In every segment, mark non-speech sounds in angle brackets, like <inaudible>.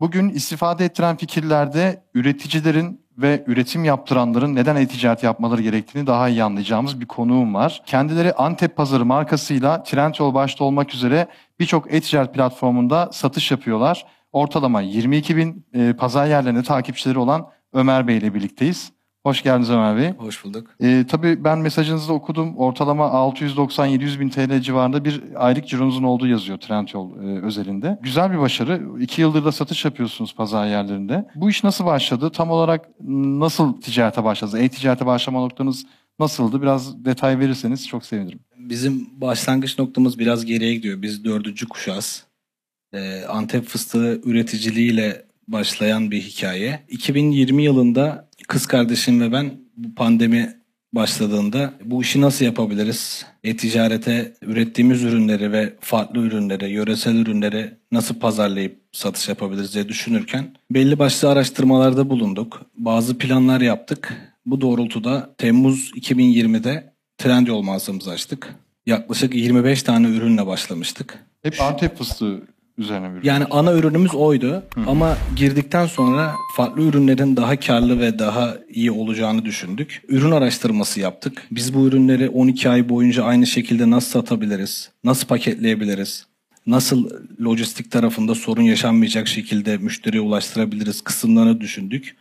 Bugün istifade ettiren fikirlerde üreticilerin ve üretim yaptıranların neden e-ticaret yapmaları gerektiğini daha iyi anlayacağımız bir konuğum var. Kendileri Antep Pazarı markasıyla Trendyol başta olmak üzere birçok e-ticaret platformunda satış yapıyorlar. Ortalama 22 bin e, pazar yerlerinde takipçileri olan Ömer Bey ile birlikteyiz. Hoş geldiniz Ömer Bey. Hoş bulduk. E, tabii ben mesajınızı okudum. Ortalama 690-700 bin TL civarında bir aylık cironuzun olduğu yazıyor Trendyol e, özelinde. Güzel bir başarı. İki yıldır da satış yapıyorsunuz pazar yerlerinde. Bu iş nasıl başladı? Tam olarak nasıl ticarete başladınız? E-ticarete başlama noktanız nasıldı? Biraz detay verirseniz çok sevinirim. Bizim başlangıç noktamız biraz geriye gidiyor. Biz dördüncü kuşağız. Ee, Antep fıstığı üreticiliğiyle başlayan bir hikaye. 2020 yılında kız kardeşim ve ben bu pandemi başladığında bu işi nasıl yapabiliriz? E-ticarete ürettiğimiz ürünleri ve farklı ürünleri, yöresel ürünleri nasıl pazarlayıp satış yapabiliriz diye düşünürken belli başlı araştırmalarda bulunduk. Bazı planlar yaptık. Bu doğrultuda Temmuz 2020'de Trendyol mağazamızı açtık. Yaklaşık 25 tane ürünle başlamıştık. Hep Antep fıstığı üzerine bir. Yani ana ürünümüz oydu ama girdikten sonra farklı ürünlerin daha karlı ve daha iyi olacağını düşündük. Ürün araştırması yaptık. Biz bu ürünleri 12 ay boyunca aynı şekilde nasıl satabiliriz? Nasıl paketleyebiliriz? Nasıl lojistik tarafında sorun yaşanmayacak şekilde müşteriye ulaştırabiliriz kısımlarını düşündük.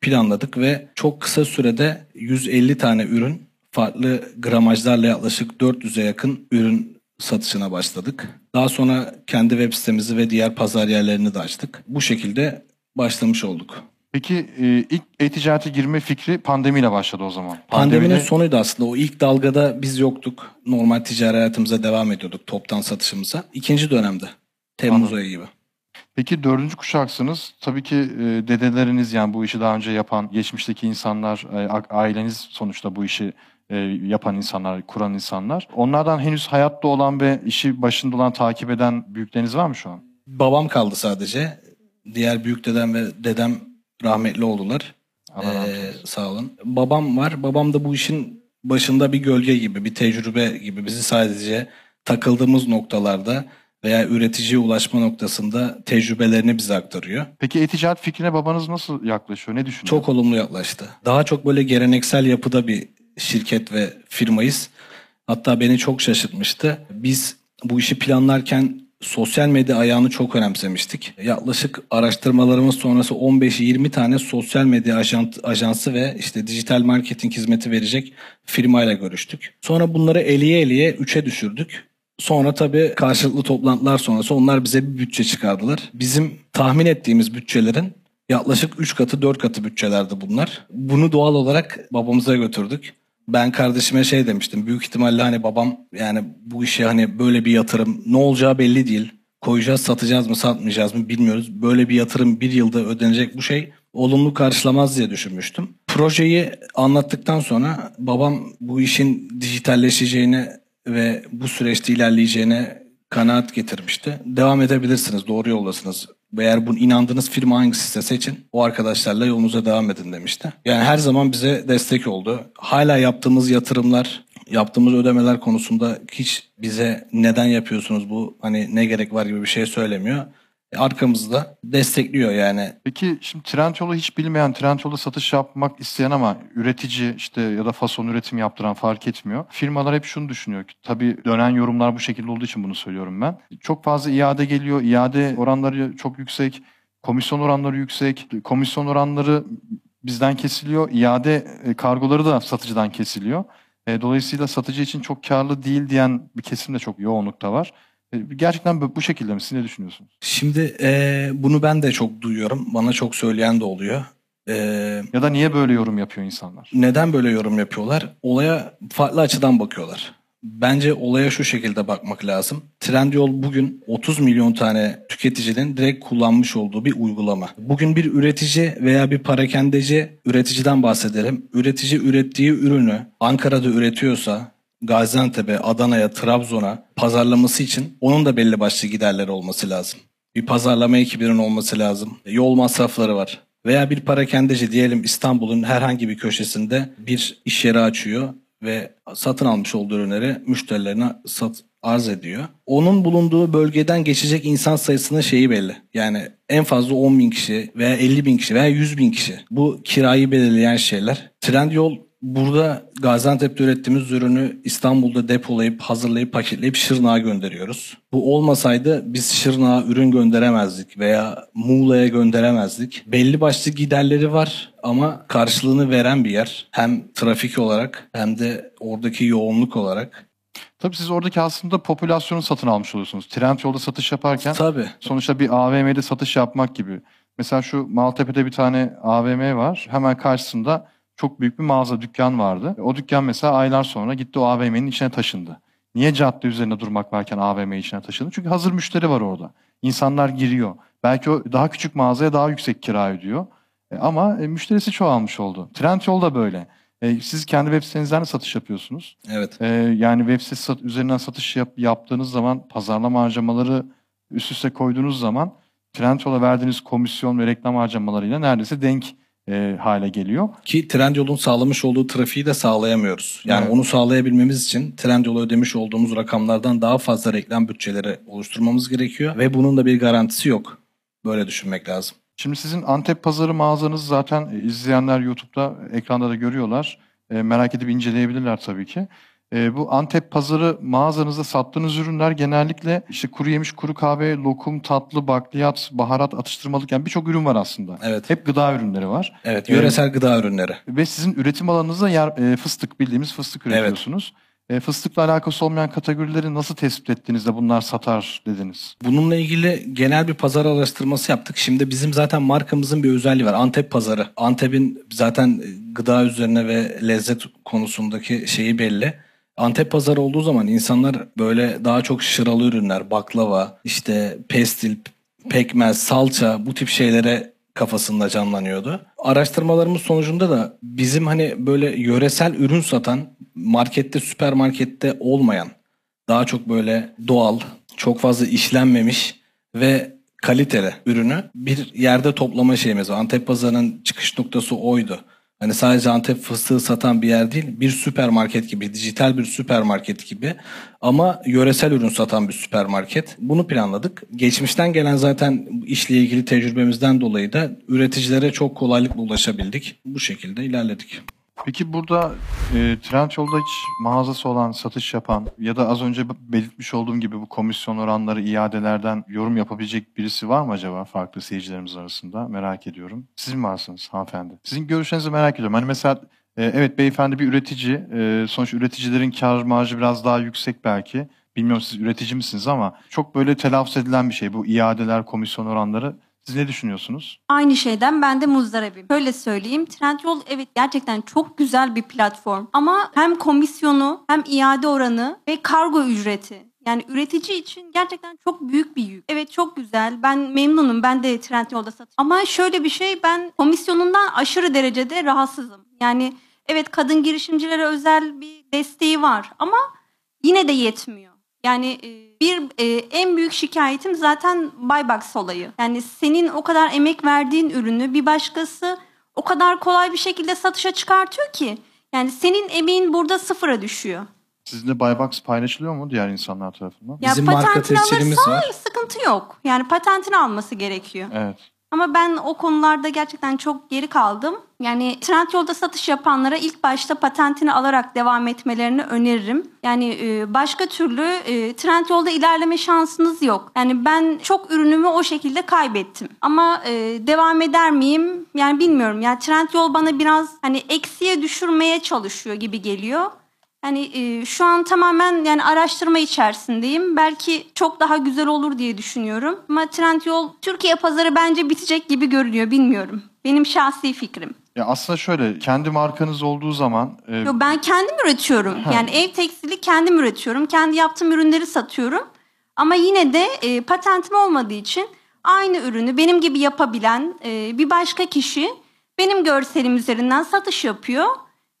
Planladık ve çok kısa sürede 150 tane ürün farklı gramajlarla yaklaşık 400'e yakın ürün satışına başladık. Daha sonra kendi web sitemizi ve diğer pazar yerlerini de açtık. Bu şekilde başlamış olduk. Peki e, ilk e-ticarete girme fikri pandemiyle başladı o zaman. Pandeminin Pandemide- sonuydu aslında. O ilk dalgada biz yoktuk. Normal ticari hayatımıza devam ediyorduk toptan satışımıza. İkinci dönemde. Temmuz Anladım. ayı gibi. Peki dördüncü kuşaksınız. Tabii ki e, dedeleriniz yani bu işi daha önce yapan, geçmişteki insanlar, e, aileniz sonuçta bu işi e, yapan insanlar, kuran insanlar. Onlardan henüz hayatta olan ve işi başında olan, takip eden büyükleriniz var mı şu an? Babam kaldı sadece. Diğer büyük dedem ve dedem rahmetli oldular. Allah Ee, sağ olun. Babam var. Babam da bu işin başında bir gölge gibi, bir tecrübe gibi bizi sadece takıldığımız noktalarda veya üreticiye ulaşma noktasında tecrübelerini bize aktarıyor. Peki e-ticaret fikrine babanız nasıl yaklaşıyor? Ne düşünüyor? Çok olumlu yaklaştı. Daha çok böyle geleneksel yapıda bir şirket ve firmayız. Hatta beni çok şaşırtmıştı. Biz bu işi planlarken sosyal medya ayağını çok önemsemiştik. Yaklaşık araştırmalarımız sonrası 15-20 tane sosyal medya ajansı ve işte dijital marketing hizmeti verecek firmayla görüştük. Sonra bunları eliye eliye 3'e düşürdük. Sonra tabii karşılıklı toplantılar sonrası onlar bize bir bütçe çıkardılar. Bizim tahmin ettiğimiz bütçelerin yaklaşık 3 katı 4 katı bütçelerdi bunlar. Bunu doğal olarak babamıza götürdük. Ben kardeşime şey demiştim. Büyük ihtimalle hani babam yani bu işe hani böyle bir yatırım ne olacağı belli değil. Koyacağız satacağız mı satmayacağız mı bilmiyoruz. Böyle bir yatırım bir yılda ödenecek bu şey olumlu karşılamaz diye düşünmüştüm. Projeyi anlattıktan sonra babam bu işin dijitalleşeceğini ve bu süreçte ilerleyeceğine kanaat getirmişti. Devam edebilirsiniz, doğru yoldasınız. Eğer bunu inandığınız firma hangisi seçin, o arkadaşlarla yolunuza devam edin demişti. Yani her zaman bize destek oldu. Hala yaptığımız yatırımlar, yaptığımız ödemeler konusunda hiç bize neden yapıyorsunuz bu, hani ne gerek var gibi bir şey söylemiyor. Arkamızda destekliyor yani. Peki şimdi Trendyol'u hiç bilmeyen, Trendyol'da satış yapmak isteyen ama üretici işte ya da fason üretim yaptıran fark etmiyor. Firmalar hep şunu düşünüyor ki tabii dönen yorumlar bu şekilde olduğu için bunu söylüyorum ben. Çok fazla iade geliyor. iade oranları çok yüksek. Komisyon oranları yüksek. Komisyon oranları bizden kesiliyor. İade e, kargoları da satıcıdan kesiliyor. E, Dolayısıyla satıcı için çok karlı değil diyen bir kesim de çok yoğunlukta var. E, Gerçekten bu şekilde mi? Siz ne düşünüyorsunuz? Şimdi eee, bunu ben de çok duyuyorum. Bana çok söyleyen de oluyor. Eee, Ya da niye böyle yorum yapıyor insanlar? neden böyle yorum yapıyorlar? Olaya farklı açıdan bakıyorlar. Bence olaya şu şekilde bakmak lazım. Trendyol bugün 30 milyon tane tüketicinin direkt kullanmış olduğu bir uygulama. Bugün bir üretici veya bir parakendeci üreticiden bahsedelim. Üretici ürettiği ürünü Ankara'da üretiyorsa Gaziantep'e, Adana'ya, Trabzon'a pazarlaması için onun da belli başlı giderleri olması lazım. Bir pazarlama ekibinin olması lazım. Yol masrafları var. Veya bir parakendeci diyelim İstanbul'un herhangi bir köşesinde bir iş yeri açıyor ve satın almış olduğu ürünleri müşterilerine sat, arz ediyor. Onun bulunduğu bölgeden geçecek insan sayısının şeyi belli. Yani en fazla 10 bin kişi veya 50 bin kişi veya 100 bin kişi. Bu kirayı belirleyen şeyler. Trendyol Burada Gaziantep'te ürettiğimiz ürünü İstanbul'da depolayıp, hazırlayıp, paketleyip Şırnak'a gönderiyoruz. Bu olmasaydı biz Şırnak'a ürün gönderemezdik veya Muğla'ya gönderemezdik. Belli başlı giderleri var ama karşılığını veren bir yer. Hem trafik olarak hem de oradaki yoğunluk olarak. Tabii siz oradaki aslında popülasyonu satın almış oluyorsunuz. Trendyol'da satış yaparken Tabii. sonuçta bir AVM'de satış yapmak gibi. Mesela şu Maltepe'de bir tane AVM var. Hemen karşısında çok büyük bir mağaza, dükkan vardı. O dükkan mesela aylar sonra gitti o AVM'nin içine taşındı. Niye cadde üzerinde durmak varken AVM içine taşındı? Çünkü hazır müşteri var orada. İnsanlar giriyor. Belki o daha küçük mağazaya daha yüksek kira ödüyor. E, ama e, müşterisi çoğalmış oldu. Trendyol da böyle. E, siz kendi web sitenizden de satış yapıyorsunuz. Evet. Yani web sitesi üzerinden satış yap- yaptığınız zaman pazarlama harcamaları üst üste koyduğunuz zaman Trendyol'a verdiğiniz komisyon ve reklam harcamalarıyla neredeyse denk e, hale geliyor. Ki Trendyol'un sağlamış olduğu trafiği de sağlayamıyoruz. Yani Evet. onu sağlayabilmemiz için Trendyol'a ödemiş olduğumuz rakamlardan daha fazla reklam bütçeleri oluşturmamız gerekiyor. Ve bunun da bir garantisi yok. Böyle düşünmek lazım. Şimdi sizin Antep pazarı mağazanız zaten e, izleyenler YouTube'da ekranda da görüyorlar. E, merak edip inceleyebilirler tabii ki. E, bu Antep pazarı mağazanızda sattığınız ürünler genellikle işte kuru yemiş, kuru kahve, lokum, tatlı, bakliyat, baharat, atıştırmalık yani birçok ürün var aslında. Evet. Hep gıda ürünleri var. Evet, yöresel gıda ürünleri. Ve sizin üretim alanınızda yer, e, fıstık bildiğimiz fıstık üretiyorsunuz. E, fıstıkla alakası olmayan kategorileri nasıl tespit ettiniz de bunlar satar dediniz? Bununla ilgili genel bir pazar araştırması yaptık. Şimdi bizim zaten markamızın bir özelliği var. Antep pazarı. Antep'in zaten gıda üzerine ve lezzet konusundaki şeyi belli. Antep pazarı olduğu zaman insanlar böyle daha çok şıralı ürünler, baklava, işte pestil, pekmez, salça bu tip şeylere kafasında canlanıyordu. Araştırmalarımız sonucunda da bizim hani böyle yöresel ürün satan markette, süpermarkette olmayan daha çok böyle doğal, çok fazla işlenmemiş ve kaliteli ürünü bir yerde toplama şeyimiz var. Antep pazarının çıkış noktası oydu. Hani sadece Antep fıstığı satan bir yer değil, bir süpermarket gibi, dijital bir süpermarket gibi ama yöresel ürün satan bir süpermarket. Bunu planladık. Geçmişten gelen zaten işle ilgili tecrübemizden dolayı da üreticilere çok kolaylıkla ulaşabildik. Bu şekilde ilerledik. Peki burada e, Trendyol'da hiç mağazası olan, satış yapan ya da az önce belirtmiş olduğum gibi bu komisyon oranları, iadelerden yorum yapabilecek birisi var mı acaba farklı seyircilerimiz arasında? Merak ediyorum. Siz mi varsınız hanımefendi? Sizin görüşlerinizi merak ediyorum. Hani mesela e, evet beyefendi bir üretici. E, sonuç üreticilerin kar marjı biraz daha yüksek belki. Bilmiyorum siz üretici misiniz ama çok böyle telaffuz edilen bir şey bu iadeler, komisyon oranları. Siz ne düşünüyorsunuz? Aynı şeyden ben de muzdaribim. Şöyle söyleyeyim. Trendyol evet gerçekten çok güzel bir platform. Ama hem komisyonu hem iade oranı ve kargo ücreti. Yani üretici için gerçekten çok büyük bir yük. Evet çok güzel. Ben memnunum. Ben de Trendyol'da satıyorum. Ama şöyle bir şey ben komisyonundan aşırı derecede rahatsızım. Yani evet kadın girişimcilere özel bir desteği var ama yine de yetmiyor. Yani e, bir e, en büyük şikayetim zaten buybox olayı. Yani senin o kadar emek verdiğin ürünü bir başkası o kadar kolay bir şekilde satışa çıkartıyor ki. Yani senin emeğin burada sıfıra düşüyor. Sizin de Buybox paylaşılıyor mu diğer insanlar tarafından? Ya Bizim marka patentini tescilimiz alırsa var. sıkıntı yok. Yani patentini alması gerekiyor. Evet. Ama ben o konularda gerçekten çok geri kaldım. Yani Trendyol'da satış yapanlara ilk başta patentini alarak devam etmelerini öneririm. Yani e, başka türlü e, Trendyol'da ilerleme şansınız yok. Yani ben çok ürünümü o şekilde kaybettim. Ama e, devam eder miyim? Yani bilmiyorum. Yani Trendyol bana biraz hani eksiye düşürmeye çalışıyor gibi geliyor. Yani e, şu an tamamen yani araştırma içerisindeyim. Belki çok daha güzel olur diye düşünüyorum. Ama Trendyol Türkiye pazarı bence bitecek gibi görünüyor. Bilmiyorum. Benim şahsi fikrim. Ya aslında şöyle kendi markanız olduğu zaman e, Yo, ben kendim üretiyorum. Ha. Yani ev tekstili kendim üretiyorum. Kendi yaptığım ürünleri satıyorum. Ama yine de e, patentim olmadığı için aynı ürünü benim gibi yapabilen e, bir başka kişi benim görselim üzerinden satış yapıyor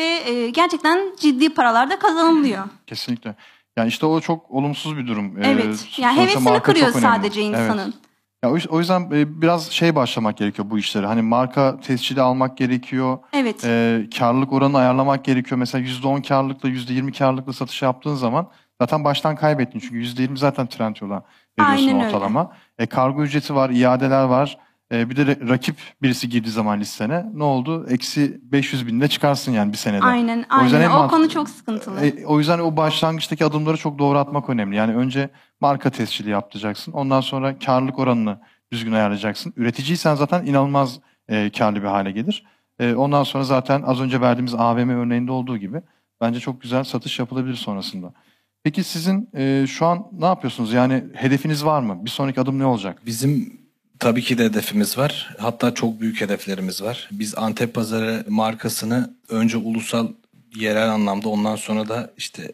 ve e, gerçekten ciddi paralar da kazanılıyor. <laughs> kesinlikle. Yani işte o çok olumsuz bir durum. E, Evet. sonuçta Yani hevesini kırıyor sadece insanın. Evet. Ya o yüzden e, biraz şey başlamak gerekiyor bu işlere. Hani marka tescili almak gerekiyor. Evet. E, karlılık oranını ayarlamak gerekiyor. Mesela %10 karlılıkla %20 karlılıkla satış yaptığın zaman zaten baştan kaybettin. Çünkü %20 zaten Trendyol'a veriyorsun Aynen öyle. ortalama. E, kargo ücreti var, iadeler var. E, bir de rakip birisi girdiği zaman listene ne oldu? Eksi 500 binde çıkarsın yani bir senede. Aynen O yüzden aynen. en O, mantıklı- konu çok sıkıntılı. E, o yüzden o başlangıçtaki adımları çok doğru atmak önemli. Yani önce marka tescili yaptıracaksın. Ondan sonra karlılık oranını düzgün ayarlayacaksın. Üreticiysen zaten inanılmaz e, karlı bir hale gelir. E, ondan sonra zaten az önce verdiğimiz AVM örneğinde olduğu gibi bence çok güzel satış yapılabilir sonrasında. Peki sizin e, şu an ne yapıyorsunuz? Yani hedefiniz var mı? Bir sonraki adım ne olacak? Bizim tabii ki de hedefimiz var. Hatta çok büyük hedeflerimiz var. Biz Antep Pazarı markasını önce ulusal, yerel anlamda ondan sonra da işte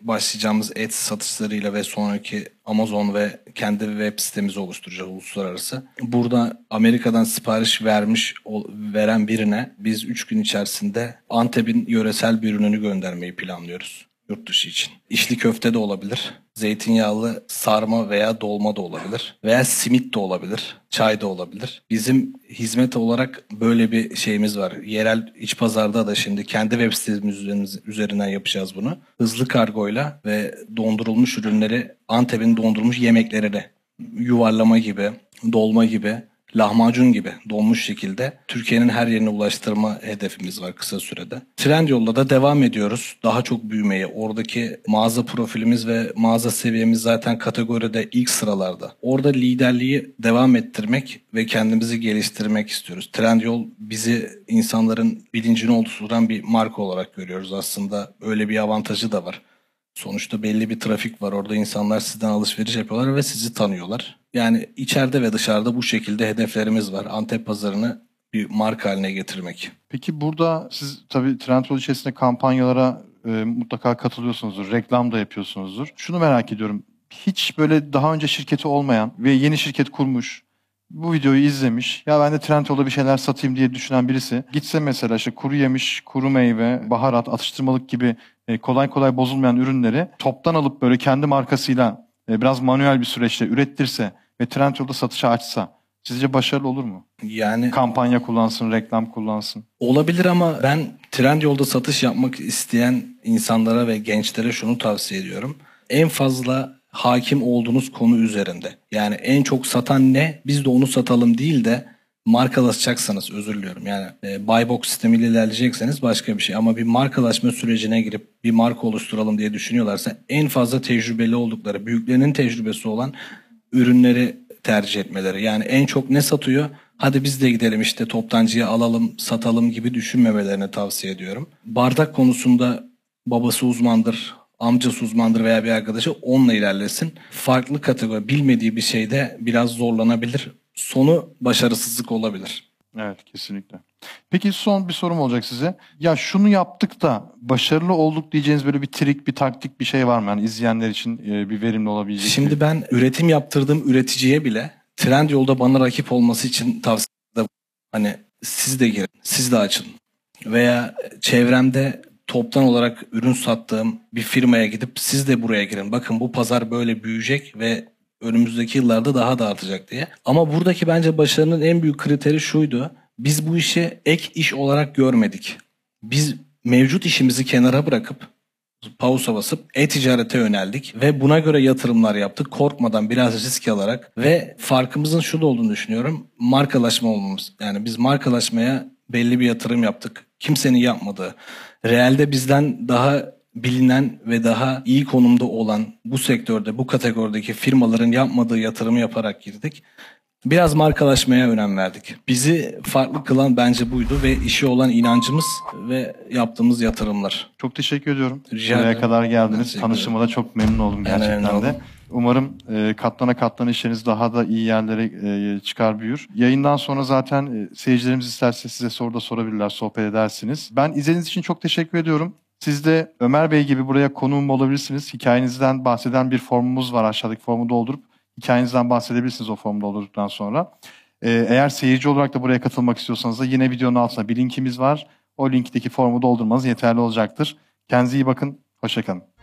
başlayacağımız et satışlarıyla ve sonraki Amazon ve kendi web sitemizi oluşturacağız uluslararası. Burada Amerika'dan sipariş vermiş veren birine biz 3 gün içerisinde Antep'in yöresel bir ürününü göndermeyi planlıyoruz yurt dışı için. İçli köfte de olabilir. Zeytinyağlı sarma veya dolma da olabilir. Veya simit de olabilir. Çay da olabilir. Bizim hizmet olarak böyle bir şeyimiz var. Yerel iç pazarda da şimdi kendi web sitemiz üzerinden yapacağız bunu. Hızlı kargoyla ve dondurulmuş ürünleri Antep'in dondurulmuş yemeklerini yuvarlama gibi, dolma gibi, lahmacun gibi donmuş şekilde Türkiye'nin her yerine ulaştırma hedefimiz var kısa sürede. Trendyol'da da devam ediyoruz. Daha çok büyümeye. Oradaki mağaza profilimiz ve mağaza seviyemiz zaten kategoride ilk sıralarda. Orada liderliği devam ettirmek ve kendimizi geliştirmek istiyoruz. Trendyol bizi insanların bilincini oluşturan bir marka olarak görüyoruz aslında. Öyle bir avantajı da var. Sonuçta belli bir trafik var. Orada insanlar sizden alışveriş yapıyorlar ve sizi tanıyorlar. Yani içeride ve dışarıda bu şekilde hedeflerimiz var. Antep pazarını bir marka haline getirmek. Peki burada siz tabii Trendyol içerisinde kampanyalara e, mutlaka katılıyorsunuzdur. Reklam da yapıyorsunuzdur. Şunu merak ediyorum. Hiç böyle daha önce şirketi olmayan ve yeni şirket kurmuş, bu videoyu izlemiş, ya ben de Trendyol'da bir şeyler satayım diye düşünen birisi gitse mesela işte kuru yemiş, kuru meyve, baharat, atıştırmalık gibi e, kolay kolay bozulmayan ürünleri toptan alıp böyle kendi markasıyla e, biraz manuel bir süreçte ürettirse ve Trendyol'da satışa açsa sizce başarılı olur mu? Yani Kampanya kullansın, reklam kullansın. olabilir ama ben Trendyol'da satış yapmak isteyen insanlara ve gençlere şunu tavsiye ediyorum. En fazla hakim olduğunuz konu üzerinde. Yani en çok satan ne? Biz de onu satalım değil de markalaşacaksanız özür diliyorum. Yani e, buy box sistemiyle ilerleyecekseniz başka bir şey. Ama bir markalaşma sürecine girip bir marka oluşturalım diye düşünüyorlarsa en fazla tecrübeli oldukları, büyüklerinin tecrübesi olan ürünleri tercih etmeleri. Yani en çok ne satıyor? Hadi biz de gidelim işte toptancıya alalım, satalım gibi düşünmemelerini tavsiye ediyorum. Bardak konusunda babası uzmandır, amcası uzmandır veya bir arkadaşı onunla ilerlesin. Farklı kategori bilmediği bir şeyde biraz zorlanabilir. Sonu başarısızlık olabilir. Evet kesinlikle. Peki son bir sorum olacak size. Ya şunu yaptık da başarılı olduk diyeceğiniz böyle bir trik, bir taktik bir şey var mı? Yani izleyenler için e, bir verimli olabilecek. Şimdi bir- ben üretim yaptırdığım üreticiye bile Trendyol'da bana rakip olması için tavsiyede hani siz de girin, siz de açın. Veya çevremde toptan olarak ürün sattığım bir firmaya gidip siz de buraya girin. Bakın bu pazar böyle büyüyecek ve önümüzdeki yıllarda daha da artacak diye. Ama buradaki bence başarının en büyük kriteri şuydu. Biz bu işi ek iş olarak görmedik. Biz mevcut işimizi kenara bırakıp pausa basıp e-ticarete yöneldik ve buna göre yatırımlar yaptık. Korkmadan biraz risk alarak ve farkımızın şu da olduğunu düşünüyorum. Markalaşma olmamız. Yani biz markalaşmaya belli bir yatırım yaptık. Kimsenin yapmadığı. Realde bizden daha bilinen ve daha iyi konumda olan bu sektörde, bu kategorideki firmaların yapmadığı yatırımı yaparak girdik. Biraz markalaşmaya önem verdik. Bizi farklı kılan bence buydu ve işi olan inancımız ve yaptığımız yatırımlar. Çok teşekkür ediyorum. Rica Buraya kadar geldiniz. Tanıştığıma da çok memnun oldum gerçekten de. oldum. Umarım e, katlana katlana işleriniz daha da iyi yerlere e, çıkar büyür. Yayından sonra zaten e, seyircilerimiz isterse size soru da sorabilirler, sohbet edersiniz. Ben izlediğiniz için çok teşekkür ediyorum. Siz de Ömer Bey gibi buraya konuğum olabilirsiniz. Hikayenizden bahseden bir formumuz var. Aşağıdaki formu doldurup hikayenizden bahsedebilirsiniz o formu doldurduktan sonra. E, eğer seyirci olarak da buraya katılmak istiyorsanız da yine videonun altında bir linkimiz var. O linkteki formu doldurmanız yeterli olacaktır. Kendinize iyi bakın. Hoşçakalın.